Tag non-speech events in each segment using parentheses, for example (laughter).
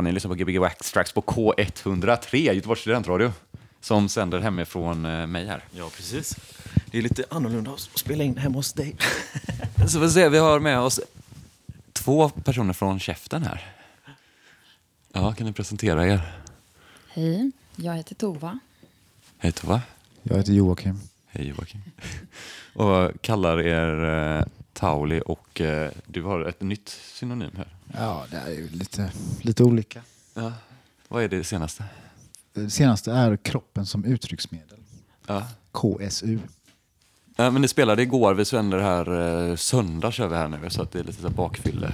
Ni lyssnar på Gbg Wax Tracks på K103, Göteborgs studentradio, som sänder hemifrån eh, mig här. Ja, precis. Det är lite annorlunda att spela in hemma hos dig. (laughs) Så vi ser, vi har med oss två personer från Käften här. Ja, kan ni presentera er? Hej, jag heter Tova. Hej Tova. Jag heter Joakim. Hej Joakim. Och kallar er eh, Tauli och eh, du har ett nytt synonym här. Ja, det är ju lite, lite olika. Ja. Vad är det senaste? Det senaste är kroppen som uttrycksmedel. Ja. KSU. Ja, men ni spelade igår, vi sänder här eh, söndag kör vi här nu så att det är lite så här bakfylle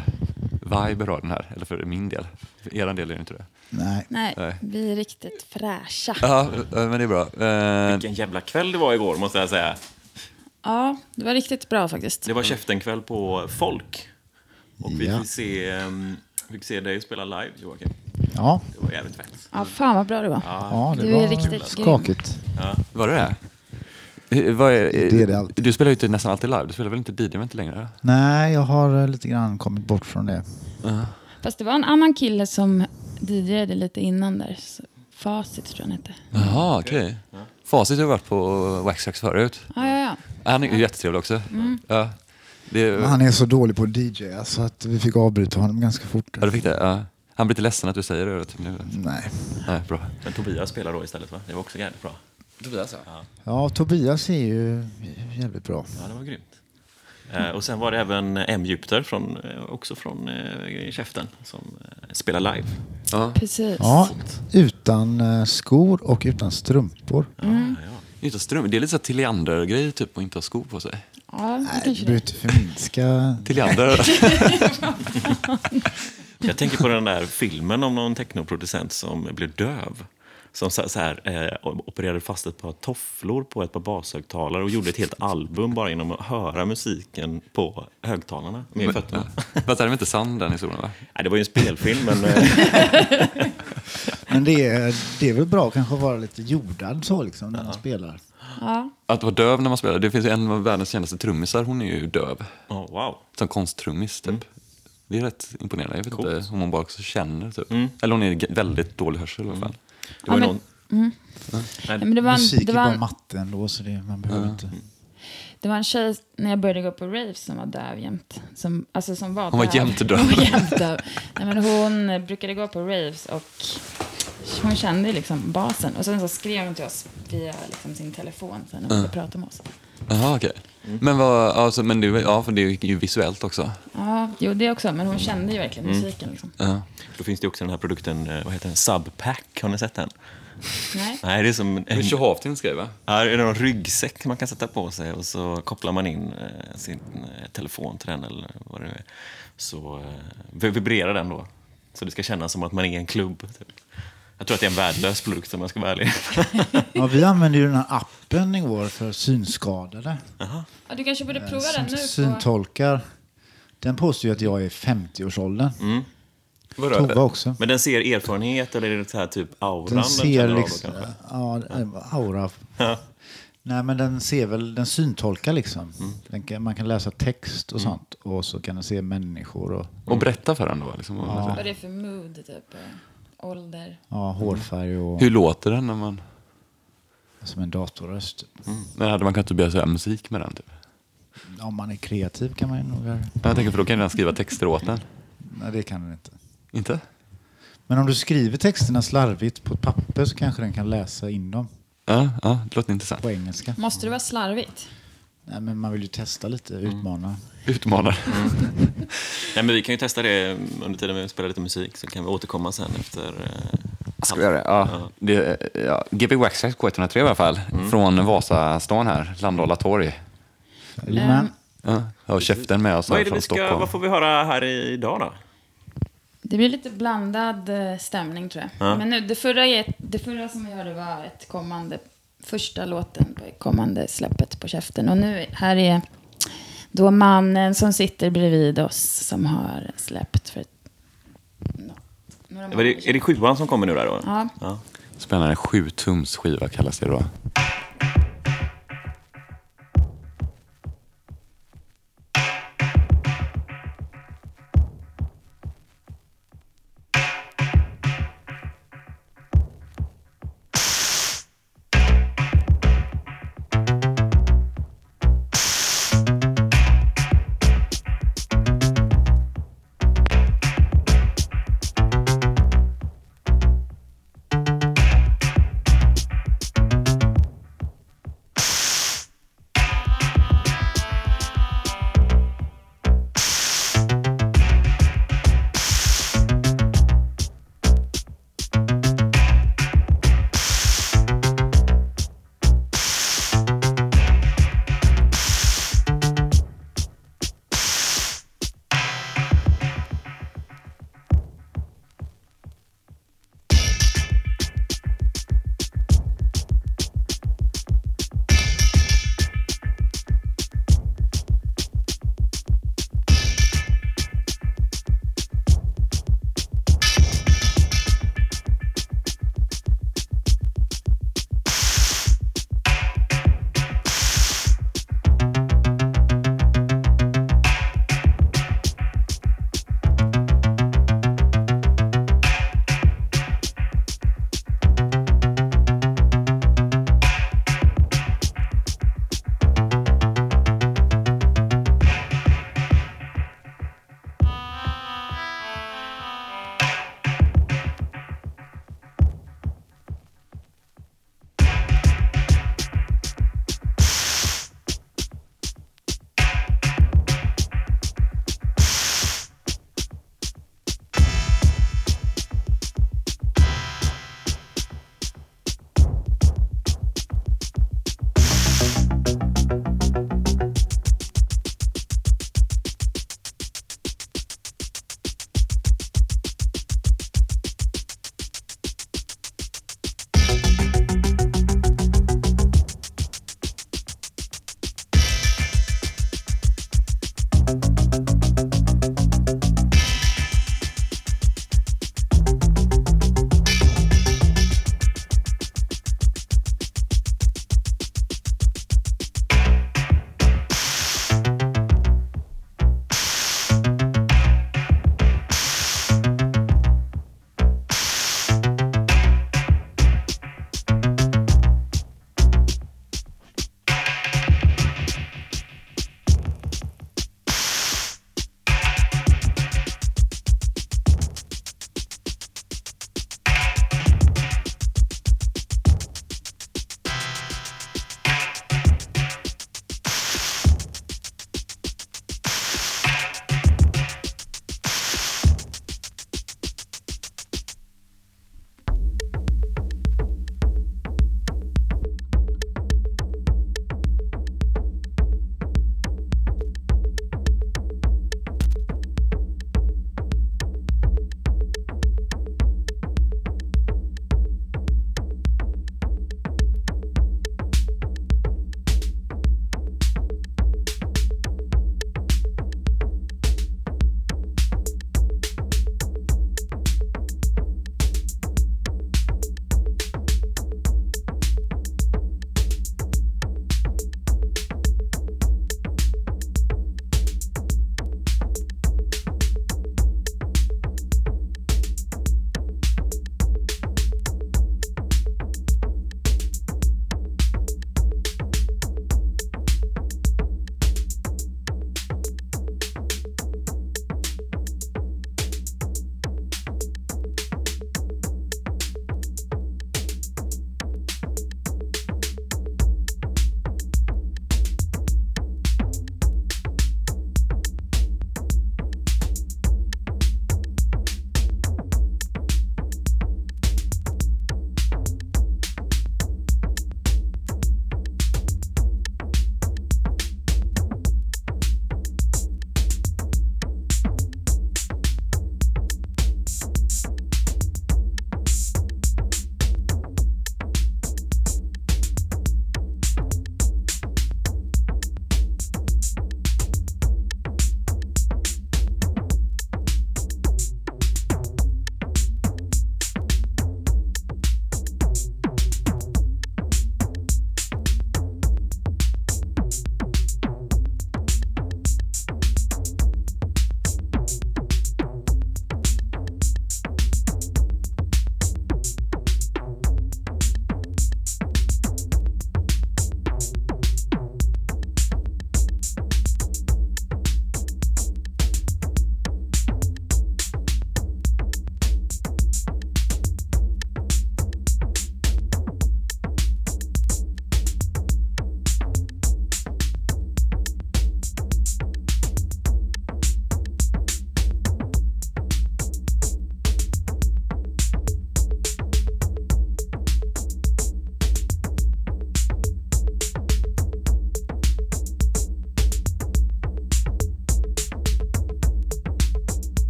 vibe har den här, eller för min del. För er del är det inte det. Nej. Nej, Nej. vi är riktigt fräscha. Ja, eh, men det är bra. Eh, Vilken jävla kväll det var igår, måste jag säga. Ja, det var riktigt bra faktiskt. Det var käftenkväll på Folk. Och vi Ja. fick se, um, fick se dig spela live, Joakim. Ja, Det var jävligt fett. Ja, fan vad bra det var. ja det Du är var riktigt skakigt. var det det? Vad är, Det är det alltid. Du spelar ju inte nästan alltid live, du spelar väl inte DJ inte längre? Nej, jag har eh, lite grann kommit bort från det. Fast det var en annan kille som DJade lite innan där. Facit tror jag han hette. Jaha, okej. Facit har varit på Waxtrax förut. Ja, ja, ja. Han är ju jättetrevlig också. Ja. Det, Han är så dålig på DJ så att vi fick avbryta honom ganska fort. ja, du fick det? Ja. Han blir lite ledsen att du säger det. typ nu. Nej. Nej, bra. Men Tobias spelade då istället, va? Det var också jävligt bra. Tobias, Ja, Ja, Tobias är ju jävligt bra. ja det var grymt. Eh, och sen var det även M. Jupiter, från, eh, också från eh, Käften, som eh, spelar live. Ja. Precis. Ja, utan eh, skor och utan strumpor. Ja, ja. Utan strump. Det är lite så här Tilliander-grej typ att inte ha skor på sig. Ja, det Nej, kanske du behöver inte förminska. (laughs) Tilliander. (laughs) Jag tänker på den där filmen om någon technoproducent som blev döv. Som så, så här, eh, opererade fast ett par tofflor på ett par bashögtalare och gjorde ett helt album bara genom att höra musiken på högtalarna med fötterna. (laughs) Fast det är väl inte sann den historien va? Nej, det var ju en spelfilm, men eh, (laughs) Men det är, det är väl bra kanske att vara lite jordad så liksom när man spelar. Ja. Att vara döv när man spelar. Det finns en av världens kändaste trummisar, hon är ju döv. oh, wow. Som konsttrummis typ. Det är rätt imponerande. Jag vet Coolt. inte om hon bara också känner typ. Eller hon är väldigt dålig hörsel i alla fall. Det var Ja, men- någon... Nej, men det var en, Musik det är var bara en, matte ändå så det, man behöver inte. det var en tjej när jag började gå på raves som var döv jämt. Som, alltså som var Hon var jämt döv. Hon var jämt döv. Nej, men hon brukade gå på raves och hon kände liksom basen. Och sen så skrev hon till oss via liksom sin telefon sen när hon ville prata med oss. Jaha, okej. Men, vad, alltså, men det, ja, för det är ju visuellt också. Ja, jo det också. Men hon kände ju verkligen musiken. Liksom. Ja. Då finns det också den här produkten, eh, vad heter den? Subpack, har ni sett den? Nej. Nej, det är som en, Haftin skrev va? Ja, det är någon ryggsäck man kan sätta på sig och så kopplar man in eh, sin eh, telefon till den eller vad det nu är. Så eh, vibrerar den då. Så det ska kännas som att man är i en klubb. Typ. Jag tror att det är en värdelös produkt om jag ska vara ärlig. (laughs) Ja, vi använder ju den här appen igår för synskadade. Ja, du kanske borde prova den nu. På... syntolkar. Den påstår ju att jag är i 50-årsåldern. Mm. Tova också. Men den ser erfarenhet eller är det så här typ auran Den ser känner av då liksom... Ja, aura. Ja. Nej, men den ser väl, den syntolkar liksom. Mm. Den kan, man kan läsa text och sånt. Och så kan den se människor och Och berätta för henne då. Liksom, Vad är det för mood, typ? Ålder? ja, hårfärg och Hur låter den när man... som en datorröst. typ. Men hade man kunnat börja säga musik med den typ? Om man är kreativ kan man ju nog göra. Jag tänker för då kan den skriva texter åt den. Nej, det kan den inte. Inte? Men om du skriver texterna slarvigt på ett papper så kanske den kan läsa in dem Ja, ja det låter intressant. på engelska. Måste det vara slarvigt? Nej, men man vill ju testa lite, Mm. utmana. Utmanar. (laughs) Nej, men vi kan ju testa det under tiden vi spelar lite musik så kan vi återkomma sen efter... eh, Ska vi göra det? Ja. det ja. GB Waxtrax K103 i alla fall. Från Vasastan här, Landala torg. Jajamän. Ja. Och käften med oss Vad, här är det från vi ska, Stockholm. vad får vi höra här idag då? Det blir lite blandad eh, stämning tror jag. Ja. Men nu, det, förra, det förra som vi hörde var ett kommande, första låten på kommande släppet på käften. Och nu här är då mannen som sitter bredvid oss som har släppt för några Är månader det, är det sjuan som kommer nu där då? Ja. ja. Spännande. Sju tums skiva kallas det då.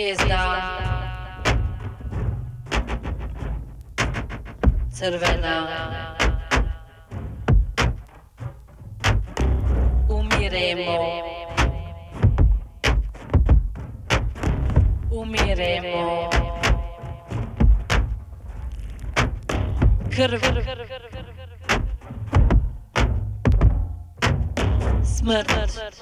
Gwiezdna. Czerwona. Umiremo. Umiremo. Krw. Smrt.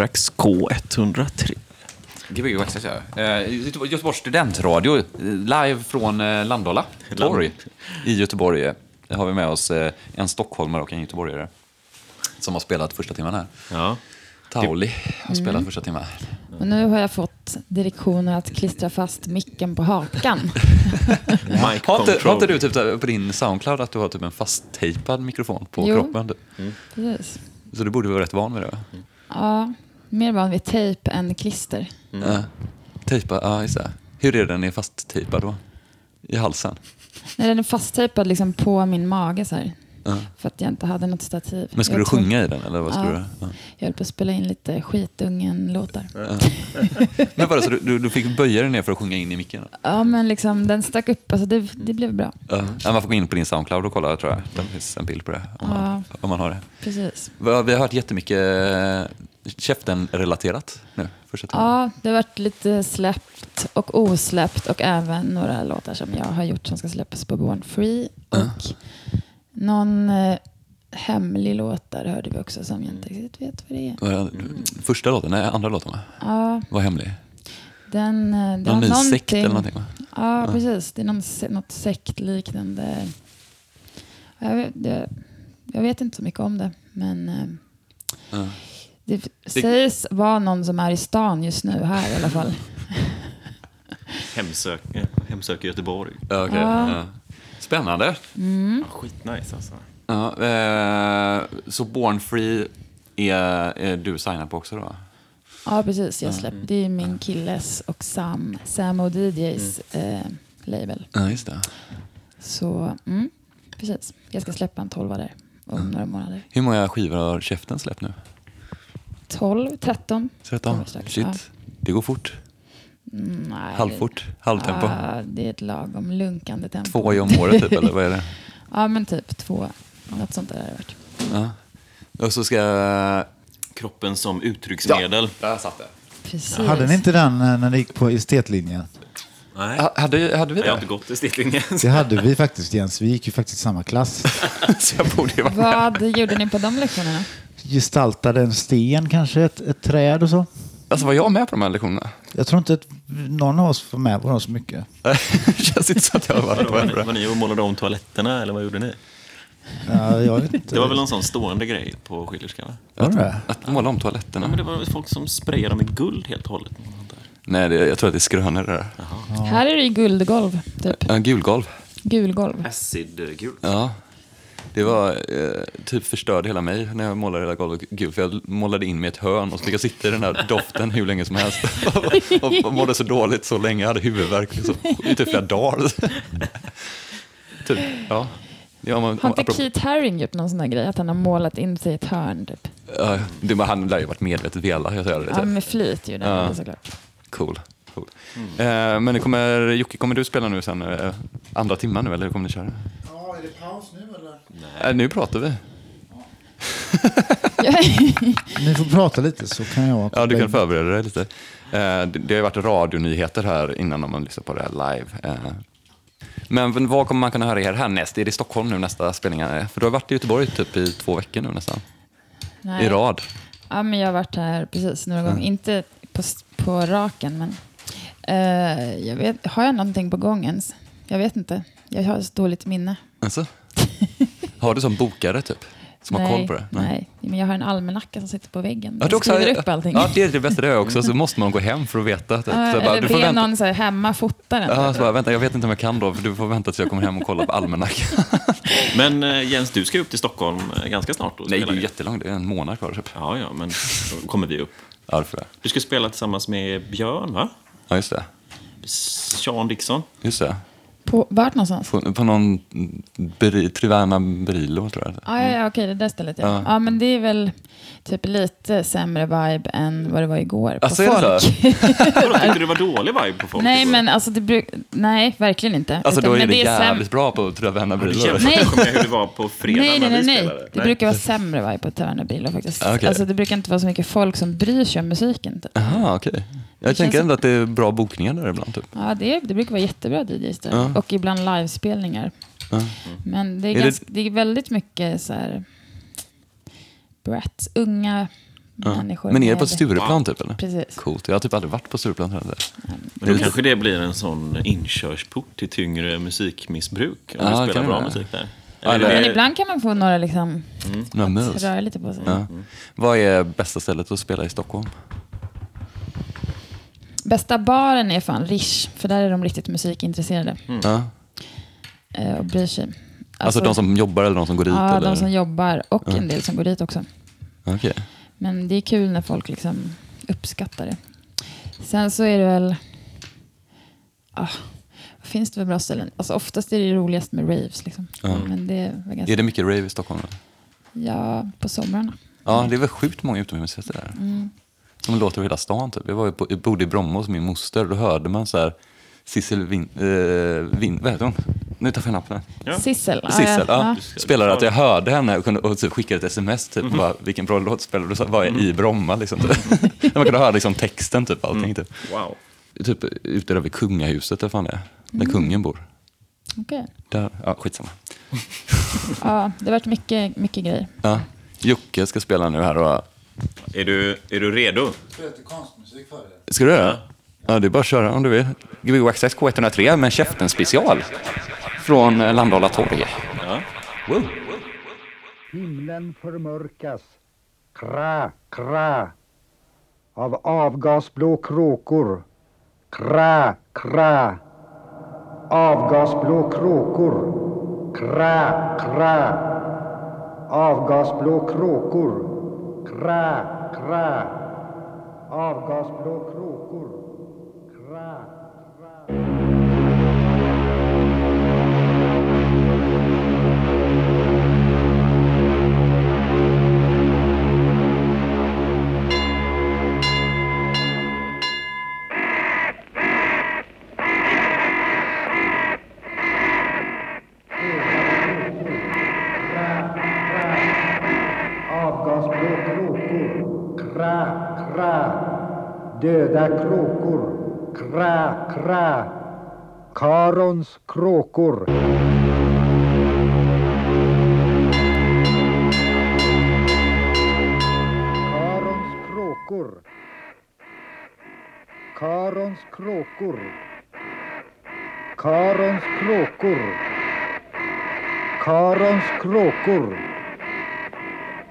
Waxtrax K103. Gbg Waxtrax, ja. Göteborg- Göteborgs studentradio, live från eh, Landala torg i Göteborg. eh, har vi med oss eh, en stockholmare och en göteborgare som har spelat första timmen här. Ja. Tauli har spelat första timmen. Och nu har jag fått direktioner att klistra fast micken på hakan. (laughs) Har inte, har inte du typ där på din Soundcloud att du har typ en fasttejpad mikrofon på Jo. kroppen? typ? Precis. Så du borde vara rätt van vid det? va? Ja, mer van vid tejp än klister. Ja. Tejpa, ja just det. Hur är den är fasttejpad då? I halsen? Nej, den är fasttejpad liksom på min mage så här. Ja. För att jag inte hade något stativ. Men skulle jag du sjunga i den eller vad skulle Ja. du? Ja. Jag höll på att spela in lite skitungen-låtar. (laughs) Men vadå, så du, du, fick böja dig ner för att sjunga in i micken? Ja, men liksom den stack upp. Alltså det, det blev bra. Ja. Ja, man får gå in på din Soundcloud och kolla tror jag. Det finns en bild på det. Om, man, om man har det. Precis. Vi har hört jättemycket eh, käften-relaterat nu. Ja, det har varit lite släppt och osläppt och även några låtar som jag har gjort som ska släppas på Born Free. Och någon eh, hemlig låt där hörde vi också som jag inte riktigt vet vad det är. Det? Första låten? Nej, andra låten va? Ja, Var hemlig? den... eh, det Någon ny sekt eller någonting- någonting va? Ja, precis. Det är någon, se- något sektliknande. Jag vet, det, jag vet inte så mycket om det, men eh, Ja. det sägs vara någon som är i stan just nu här i alla fall. (laughs) Hemsök, eh, hemsök i Göteborg. Ja, okej. Ja. Ja. Spännande. Mm. Ja, skitnice alltså. Ja, eh, så Born Free är, är du signad på också då? Ja, precis. Jag släpp, det är min killes och Sam, Sam och DJs eh, label. Ja, just det. Så, mm, precis. Jag ska släppa en tolva där om några månader. Hur många skivor har Käften släppt nu? 12, 13. 13? Kommer strax, Shit, ja. det går fort. Nej, Halvfort? Halvtempo? Ja, det är ett lagom lunkande tempo. Två i om året typ, eller vad är det? (laughs) Ja, men typ två. Något sånt där har det varit. Ja. Och så ska. Kroppen som uttrycksmedel. där satt det. Precis. Hade ni inte den eh, när ni gick på estetlinjen? Nej. Ha- Hade, hade vi Jag har det? inte gått i sticklinjen. Det hade vi faktiskt Jens, vi gick ju faktiskt samma klass. (laughs) så jag borde ju vara med. Vad gjorde ni på de lektionerna? Gestaltade en sten kanske, ett, ett träd och så. Alltså var jag med på de här lektionerna? Jag tror inte att någon av oss var med på dem så mycket. det (laughs) känns inte så att jag har varit Var med på det. var ni och målade om toaletterna eller vad gjorde ni? Ja, jag vet inte. Det var väl någon sån stående grej på Schillerskan? va? Var det det? Att måla om toaletterna? Ja, men det var folk som sprayade med guld helt och hållet. Nej, det, jag tror att det är skrönor det där. Här är det ju guldgolv, typ. Ja, gulgolv. Gulgolv. Acid-guld. Ja. Det var eh, typ förstörde hela mig när jag målade hela golvet gult. För jag målade in mig i ett hörn och så fick jag sitta i den här doften hur länge som helst. (laughs) och, och mådde så dåligt så länge. Jag hade huvudvärk liksom, i typ flera dagar. (laughs) typ, ja. Ja, man, Har inte apropå- Keith Haring gjort någon sån där grej? Att han har målat in sig i ett hörn, typ? Ja, det, men han lär ju varit medvetet velat göra det. Ja, Typ. med flit ju, ja. såklart. Cool. cool. Eh, men det kommer, Jocke, kommer du spela nu sen? Eh, andra timman nu eller hur kommer ni köra? Ja, är det paus nu eller? Eh, nu pratar vi. (laughs) Ni får prata lite så kan jag... Ja, du kan förbereda dig lite. Eh, det, har ju varit radionyheter här innan om man lyssnar på det här live. Eh, men vad kommer man kunna höra er härnäst? Är det i Stockholm nu nästa spelning? För du har varit i Göteborg typ i två veckor nu nästan. Nej. I rad. Ja, men jag har varit här precis några gånger. Inte på, på raken, men... eh, jag vet, har jag någonting på gång ens? Jag vet inte. Jag har så dåligt minne. Alltså? (laughs) Har du som bokare typ? Som har koll på det? Nej. men jag har en almanacka som sitter på väggen. Ja, Jag också, skriver upp allting. Ja, det är det bästa det är också. Så måste man gå hem för att veta. Typ. Ja, så bara, eller du får be vänta. någon så här, hemma fota den. Ja, så bara, vänta, jag vet inte om jag kan då, för du får vänta tills jag kommer hem och kollar på almanackan. (laughs) Men eh, Jens, du ska upp till Stockholm eh, ganska snart. Då, Nej, det är jättelångt. Det är en månad kvar typ. Ja, ja, men då kommer vi upp. Ja, det får jag. Du ska spela tillsammans med Björn, va? Ja, just det. Sean Dixon. Just det. På, vart någonstans? På, på någon beri, Trivana Brillo, tror jag. Ja, ja, ja, okej, det där stället ja. Ja. ja. men det är väl typ lite sämre vibe än vad det var igår på Alltså, är det folk. (laughs) Vadå, tyckte du det var dålig vibe på folk nej, igår? men alltså det bruk... Nej, verkligen inte. Alltså Utan- då är men det, säm- jävligt bra på du Brillo. jämfört Nej. hur det var på fredag Nej, nej, nej, nej. Det brukar vara sämre vibe på Taverna Brillo faktiskt. Okej. Alltså det brukar inte vara så mycket folk som bryr sig om musiken. Typ. Okej. Jag Det tänker känns- ändå att det är bra bokningar där ibland. Typ. Ja, det, det brukar vara jättebra DJs där. Ja. Och ibland livespelningar. Ja. Men det är, Är det- ganska, det... är väldigt mycket så här... Brats, unga människor. Men är det på Stureplan typ eller? Precis. Coolt. Jag har typ aldrig varit på Stureplan heller. Men då kanske det blir en sån inkörsport till tyngre musikmissbruk om Ja, du kan spelar det bra musik där. Ja, Eller Men det- ibland kan man få några liksom, Några mus. röra lite på sig. Ja. Vad är bästa stället att spela i Stockholm? Bästa baren är fan Rish, för där är de riktigt musikintresserade Ja. eh, och bryr sig. Alltså, de som jobbar eller de som går dit? Ja, eller? de som jobbar och en del som går dit också. Okej. Men det är kul när folk liksom uppskattar det. Sen så är det väl... Ah, finns det väl bra ställen? Alltså oftast är det roligast med raves. Liksom. Men det är väl ganska... Är det mycket rave i Stockholm? Eller? Ja, på somrarna. Ja, det är väl sjukt många utomhusfester där. Mm. Som låter över hela stan. Typ. Jag, var ju på, jag bodde i Bromma hos min moster. Då hörde man så här Sissel Vin... Eh, Vin vad heter hon? Nu tar jag nappen. Ja. Sissel. Sissel, ja. ja. Spelade att jag hörde henne och, kunde, och typ skickade ett sms. Typ, Mhm. bara, vilken bra låt spelar du? Så var jag i Bromma. Liksom, typ. (laughs) Man kunde höra liksom, texten, typ, allting. Mm. Typ. Wow. typ ute där vid kungahuset, där fan det är. Där Mm. kungen bor. Okej. Där, ja, skitsamma. (laughs) Ja, det har varit mycket, mycket grejer. Ja. Jocke ska spela nu här. Och, Är du, är du redo? konstmusik för det. ska du det? Ja, det är bara att köra om du vill. Gbg Access K103 med Käften special. Från eh, Landala torg. Ja. Wow. Himlen förmörkas, kra, kra, av avgasblå kråkor. Kra, kra, avgasblå kråkor. Kra, kra, avgasblå kråkor. Kra, kra, avgasblå kråkor. Döda kråkor. Kra, kra. Karons kråkor. Karons kråkor. Karons kråkor. Karons kråkor. Karons kråkor.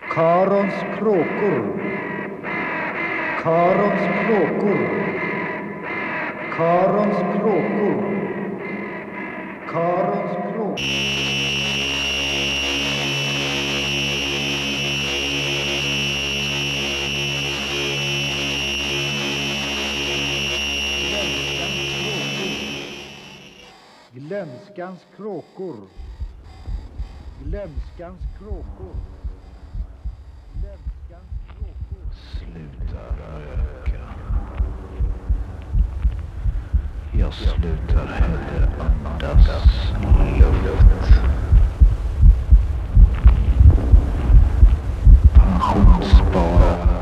Karons kråkor. Karons kråkor. Karons kråkor. Karons kråkor. Glömskans kråkor. Glömskans kråkor. Glömskans kråkor slutar röka. Jag slutar heller andas luft. Pensionsspara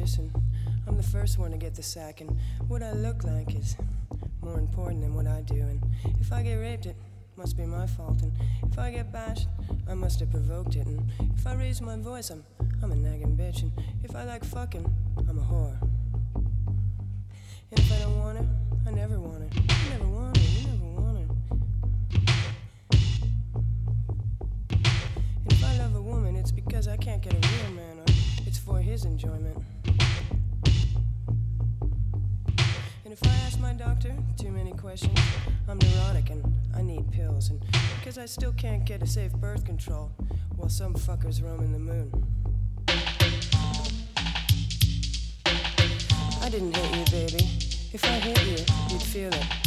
And I'm the first one to get the sack, and what I look like is more important than what I do. And if I get raped, it must be my fault. And if I get bashed, I must have provoked it. And if I raise my voice, I'm I'm a nagging bitch. And if I like fucking, I'm a whore. get a safe birth control while some fuckers roam in the moon. I didn't hit you, baby. If I hit you, you'd feel it.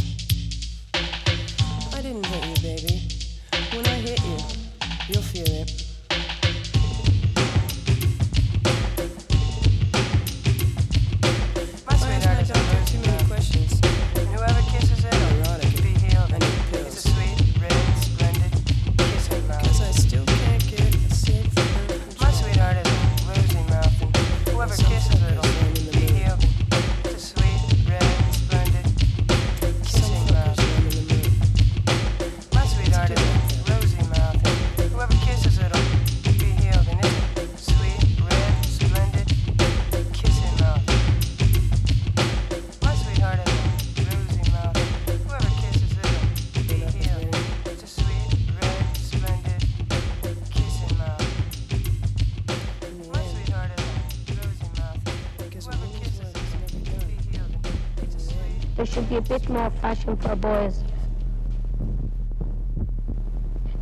be a bit more fashion for boys.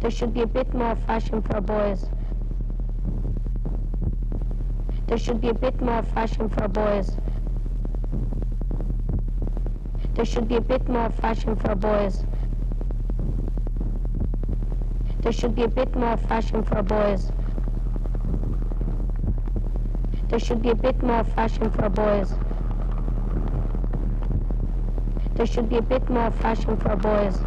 There should be a bit more fashion for boys. There should be a bit more fashion for boys. There should be a bit more fashion for boys. There should be a bit more fashion for boys. There should be a bit more fashion for boys. There should be a bit more fashion for boys.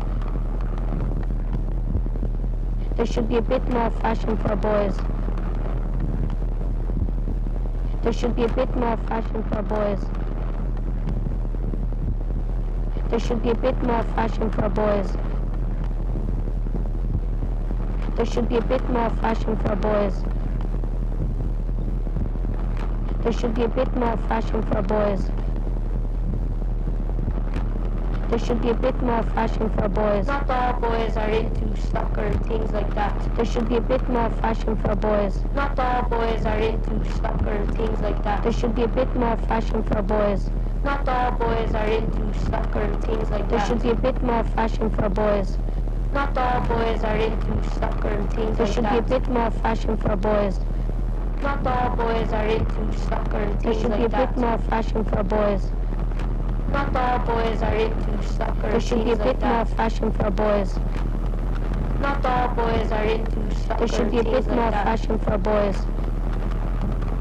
There should be a bit more fashion for boys. There should be a bit more fashion for boys. There should be a bit more fashion for boys. There should be a bit more fashion for boys. There should be a bit more fashion for boys. Not all boys are into soccer and things like that. There should be a bit more fashion for boys. Not all boys are into soccer and things like that. There should be a bit more fashion for boys. Not all boys are into soccer and things like that. There should be a bit more fashion for boys. Not all boys are into soccer and things there like that. There should be a bit more fashion for boys. Not all boys are into soccer and things like that. There should be a bit more fashion for boys. Not all boys are into soccer. There should be a bit more fashion for boys. Not all boys are into soccer. There should be a bit more fashion for boys.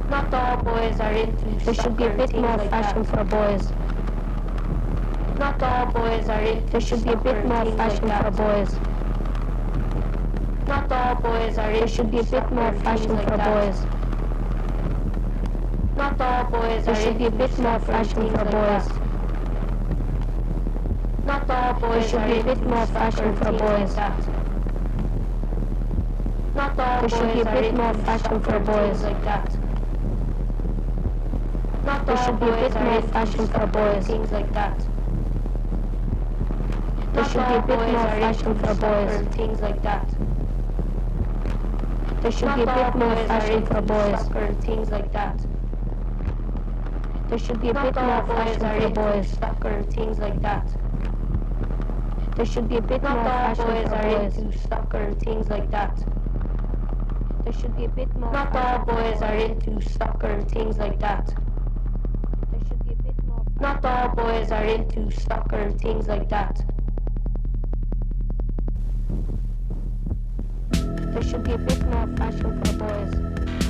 Not all boys are into There should be a bit more fashion for boys. Not all boys are into There should be a bit more fashion for boys. Not all boys are There should be a bit more fashion for boys. Not all boys There should be a bit more fashion for boys. Not all boys should be a bit more fashion for boys. Not all there should be a bit more fashion for boys like that. Not there should be a bit more fashion for boys. Things like that. There should be a bit more fashion for boys. Things like that. There should be a bit more fashion for boys. Things like that. There should be a bit more fashion for boys. Soccer and things like that. There should be a bit more fashion boys for are boys. into soccer and things like that. There should be a bit more. Not all boys are into soccer and things like that. There should be a bit more. Not all boys are into soccer and things like that. There should be a bit more fashion for boys.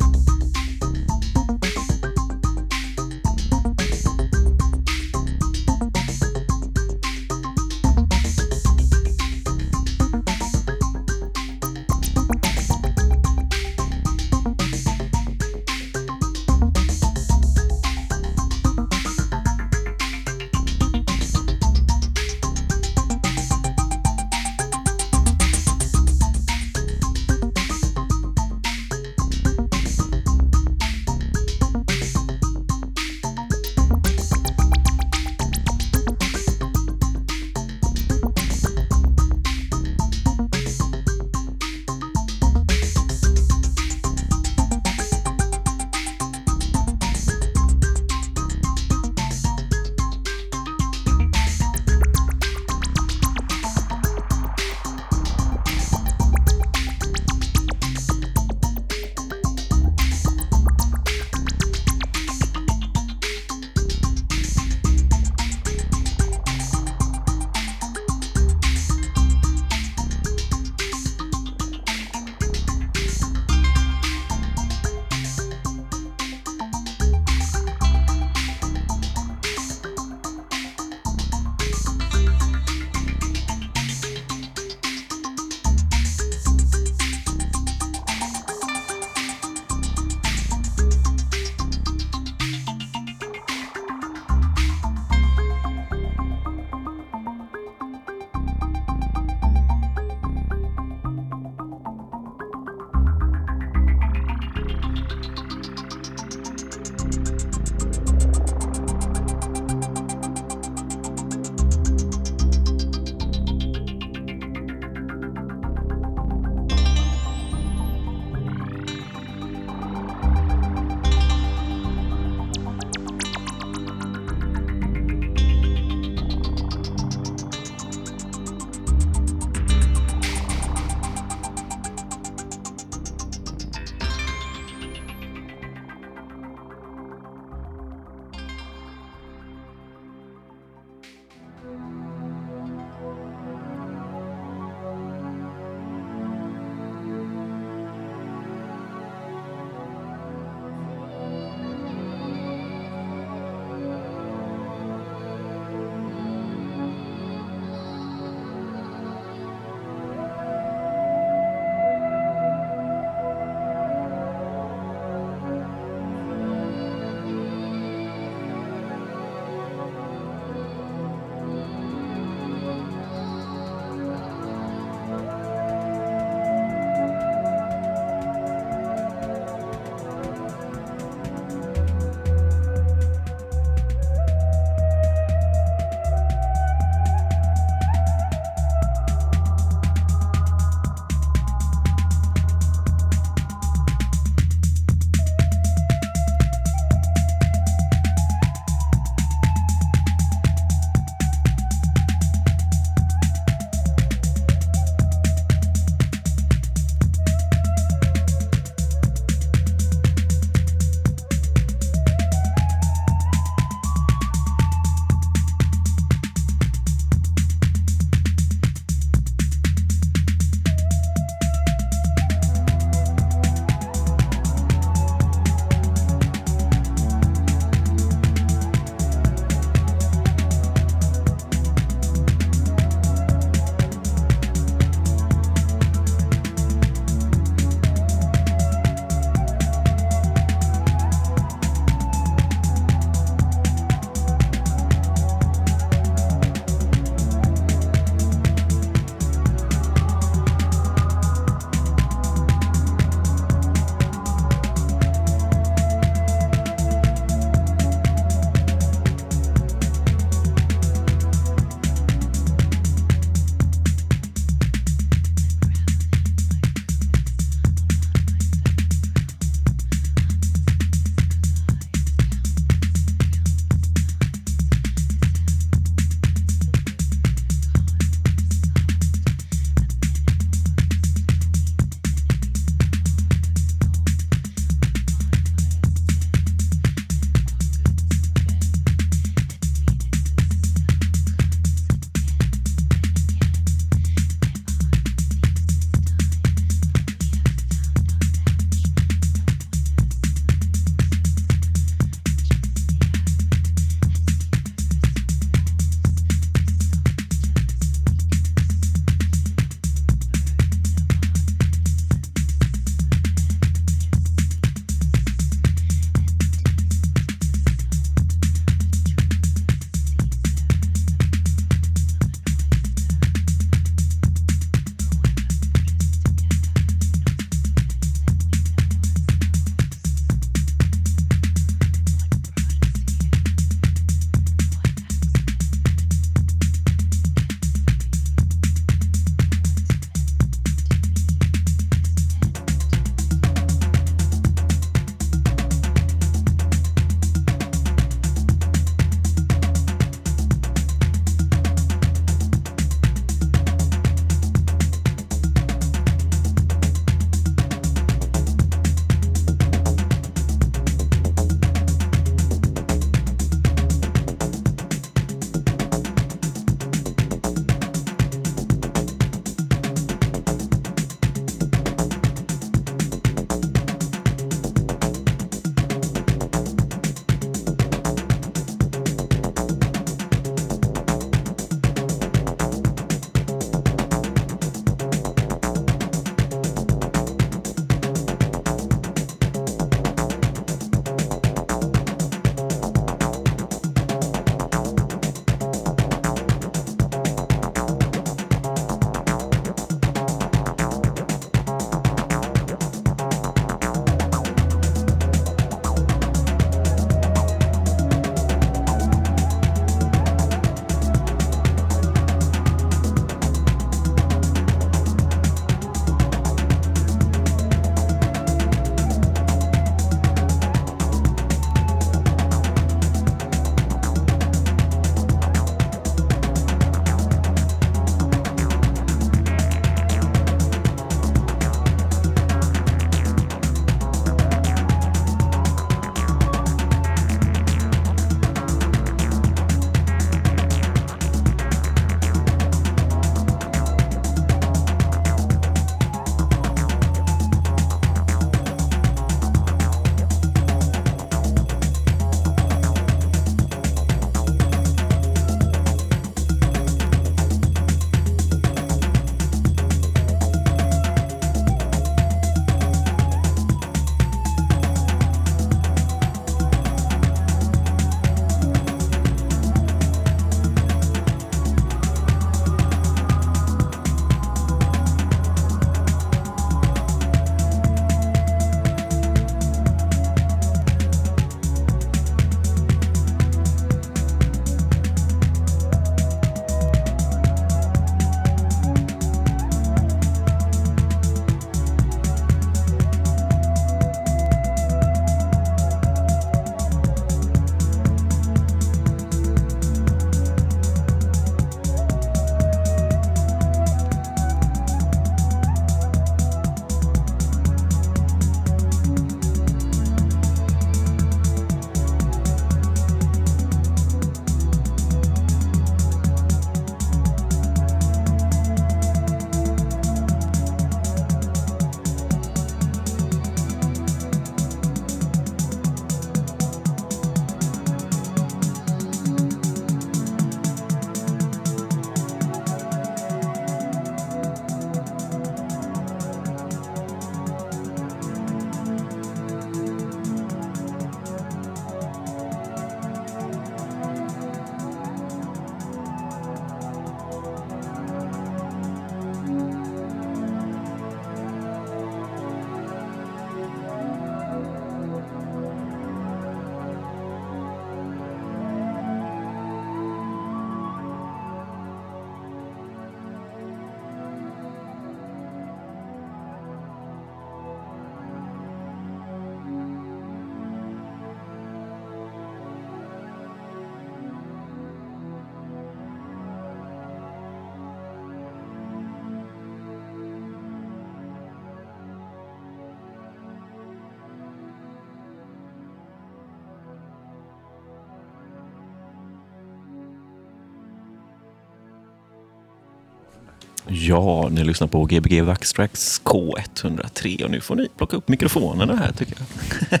Ja, ni lyssnar på Gbg Vaxtrax K103 och nu får ni plocka upp mikrofonerna här tycker jag.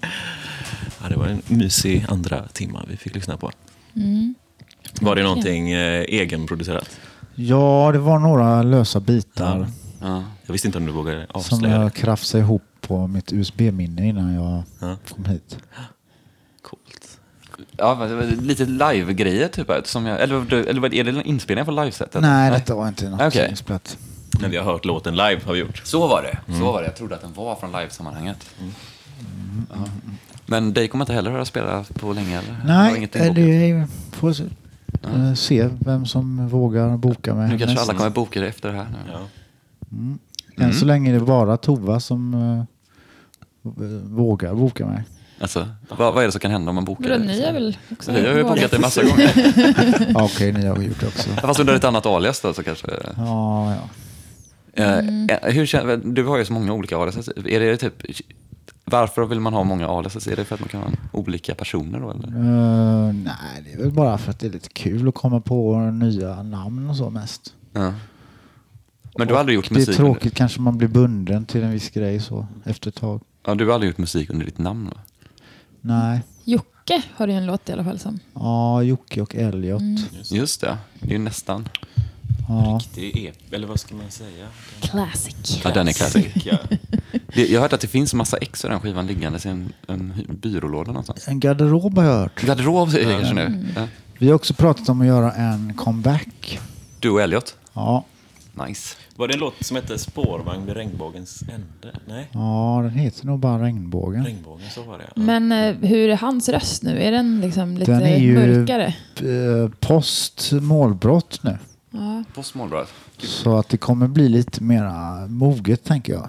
(laughs) ja, det var en mysig andra timma vi fick lyssna på. Mm. Var det någonting eh, egenproducerat? Ja, det var några lösa bitar Ja. Jag visste inte om du vågade som avslöja det. jag krafsade ihop på mitt USB-minne innan jag Ja. kom hit. Ja, lite live-grejer typ. Som jag, eller, eller var det- är det en inspelning på livesetet? Nej, detta var inte något Okej. inspelat. Men vi har hört låten live har vi gjort. Så var det. Så var det. Jag trodde att den var från livesammanhanget. Ja. Men dig kommer inte heller höra spela på länge? Eller? Nej, det är, får se, eh, se vem som vågar boka mig Nu kanske alla kommer boka det efter det här. Nu. Ja. Än så länge är det bara Tova som eh, vågar boka mig. Alltså, vad, vad är det som kan hända om man bokar det? ni har väl också Vi har ju bokat det massa (laughs) gånger. Ja, Okej, ni har gjort det också. Fast under ett annat alias då så kanske. Ja, ja. Eh, eh, hur du har ju så många olika alias. Är det typ, varför vill man ha många alias? Är det för att man kan ha olika personer då? Eller? Eh, nej, det är väl bara för att det är lite kul att komma på nya namn och så mest. Ja. Men du har aldrig gjort Det är musik? tråkigt kanske man blir bunden till en viss grej så efter ett tag. Ja, du har aldrig gjort musik under ditt namn? Va? Nej. Jocke har du ju en låt i alla fall som. Ja, Jocke och Elliot. Just det, det är ju nästan. Ja. Det är, eller vad ska man säga? Classic. Ja, den är classic. Ja. Jag har hört att det finns massa ex av den skivan liggandes i en, en byrålåda någonstans. En garderob har jag hört. Garderob säger jag kanske nu. Ja. Vi har också pratat om att göra en comeback. Du och Elliot? Ja, Nice. Var det en låt som hette Spårvagn vid regnbågens ände? Nej, ja den heter nog bara Regnbågen. regnbågen, så var det. Ja. Men eh, hur är hans röst nu? Är den liksom lite Den är ju- mörkare? Eh, Post målbrott nu. Ja. På Smålbröd. Så att det kommer bli lite mera moget tänker jag.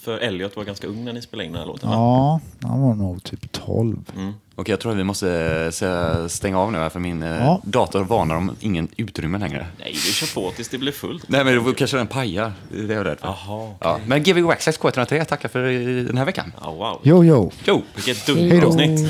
För Elliot var ganska ung när ni spelade in den här låten va? Ja, han var nog typ 12. Mm. Okej, jag tror att vi måste eh, stänga av nu här för min eh, Ja. dator varnar om ingen utrymme längre. Nej, du kör på tills det blir fullt. Nej, men då kanske den pajar. Det är det jag är rädd för. Jaha, Ja. Men Gbg Waxxax K103, tackar för den här veckan. Ja, wow. Jo, jo. Jo! Vilket dumt då. avsnitt.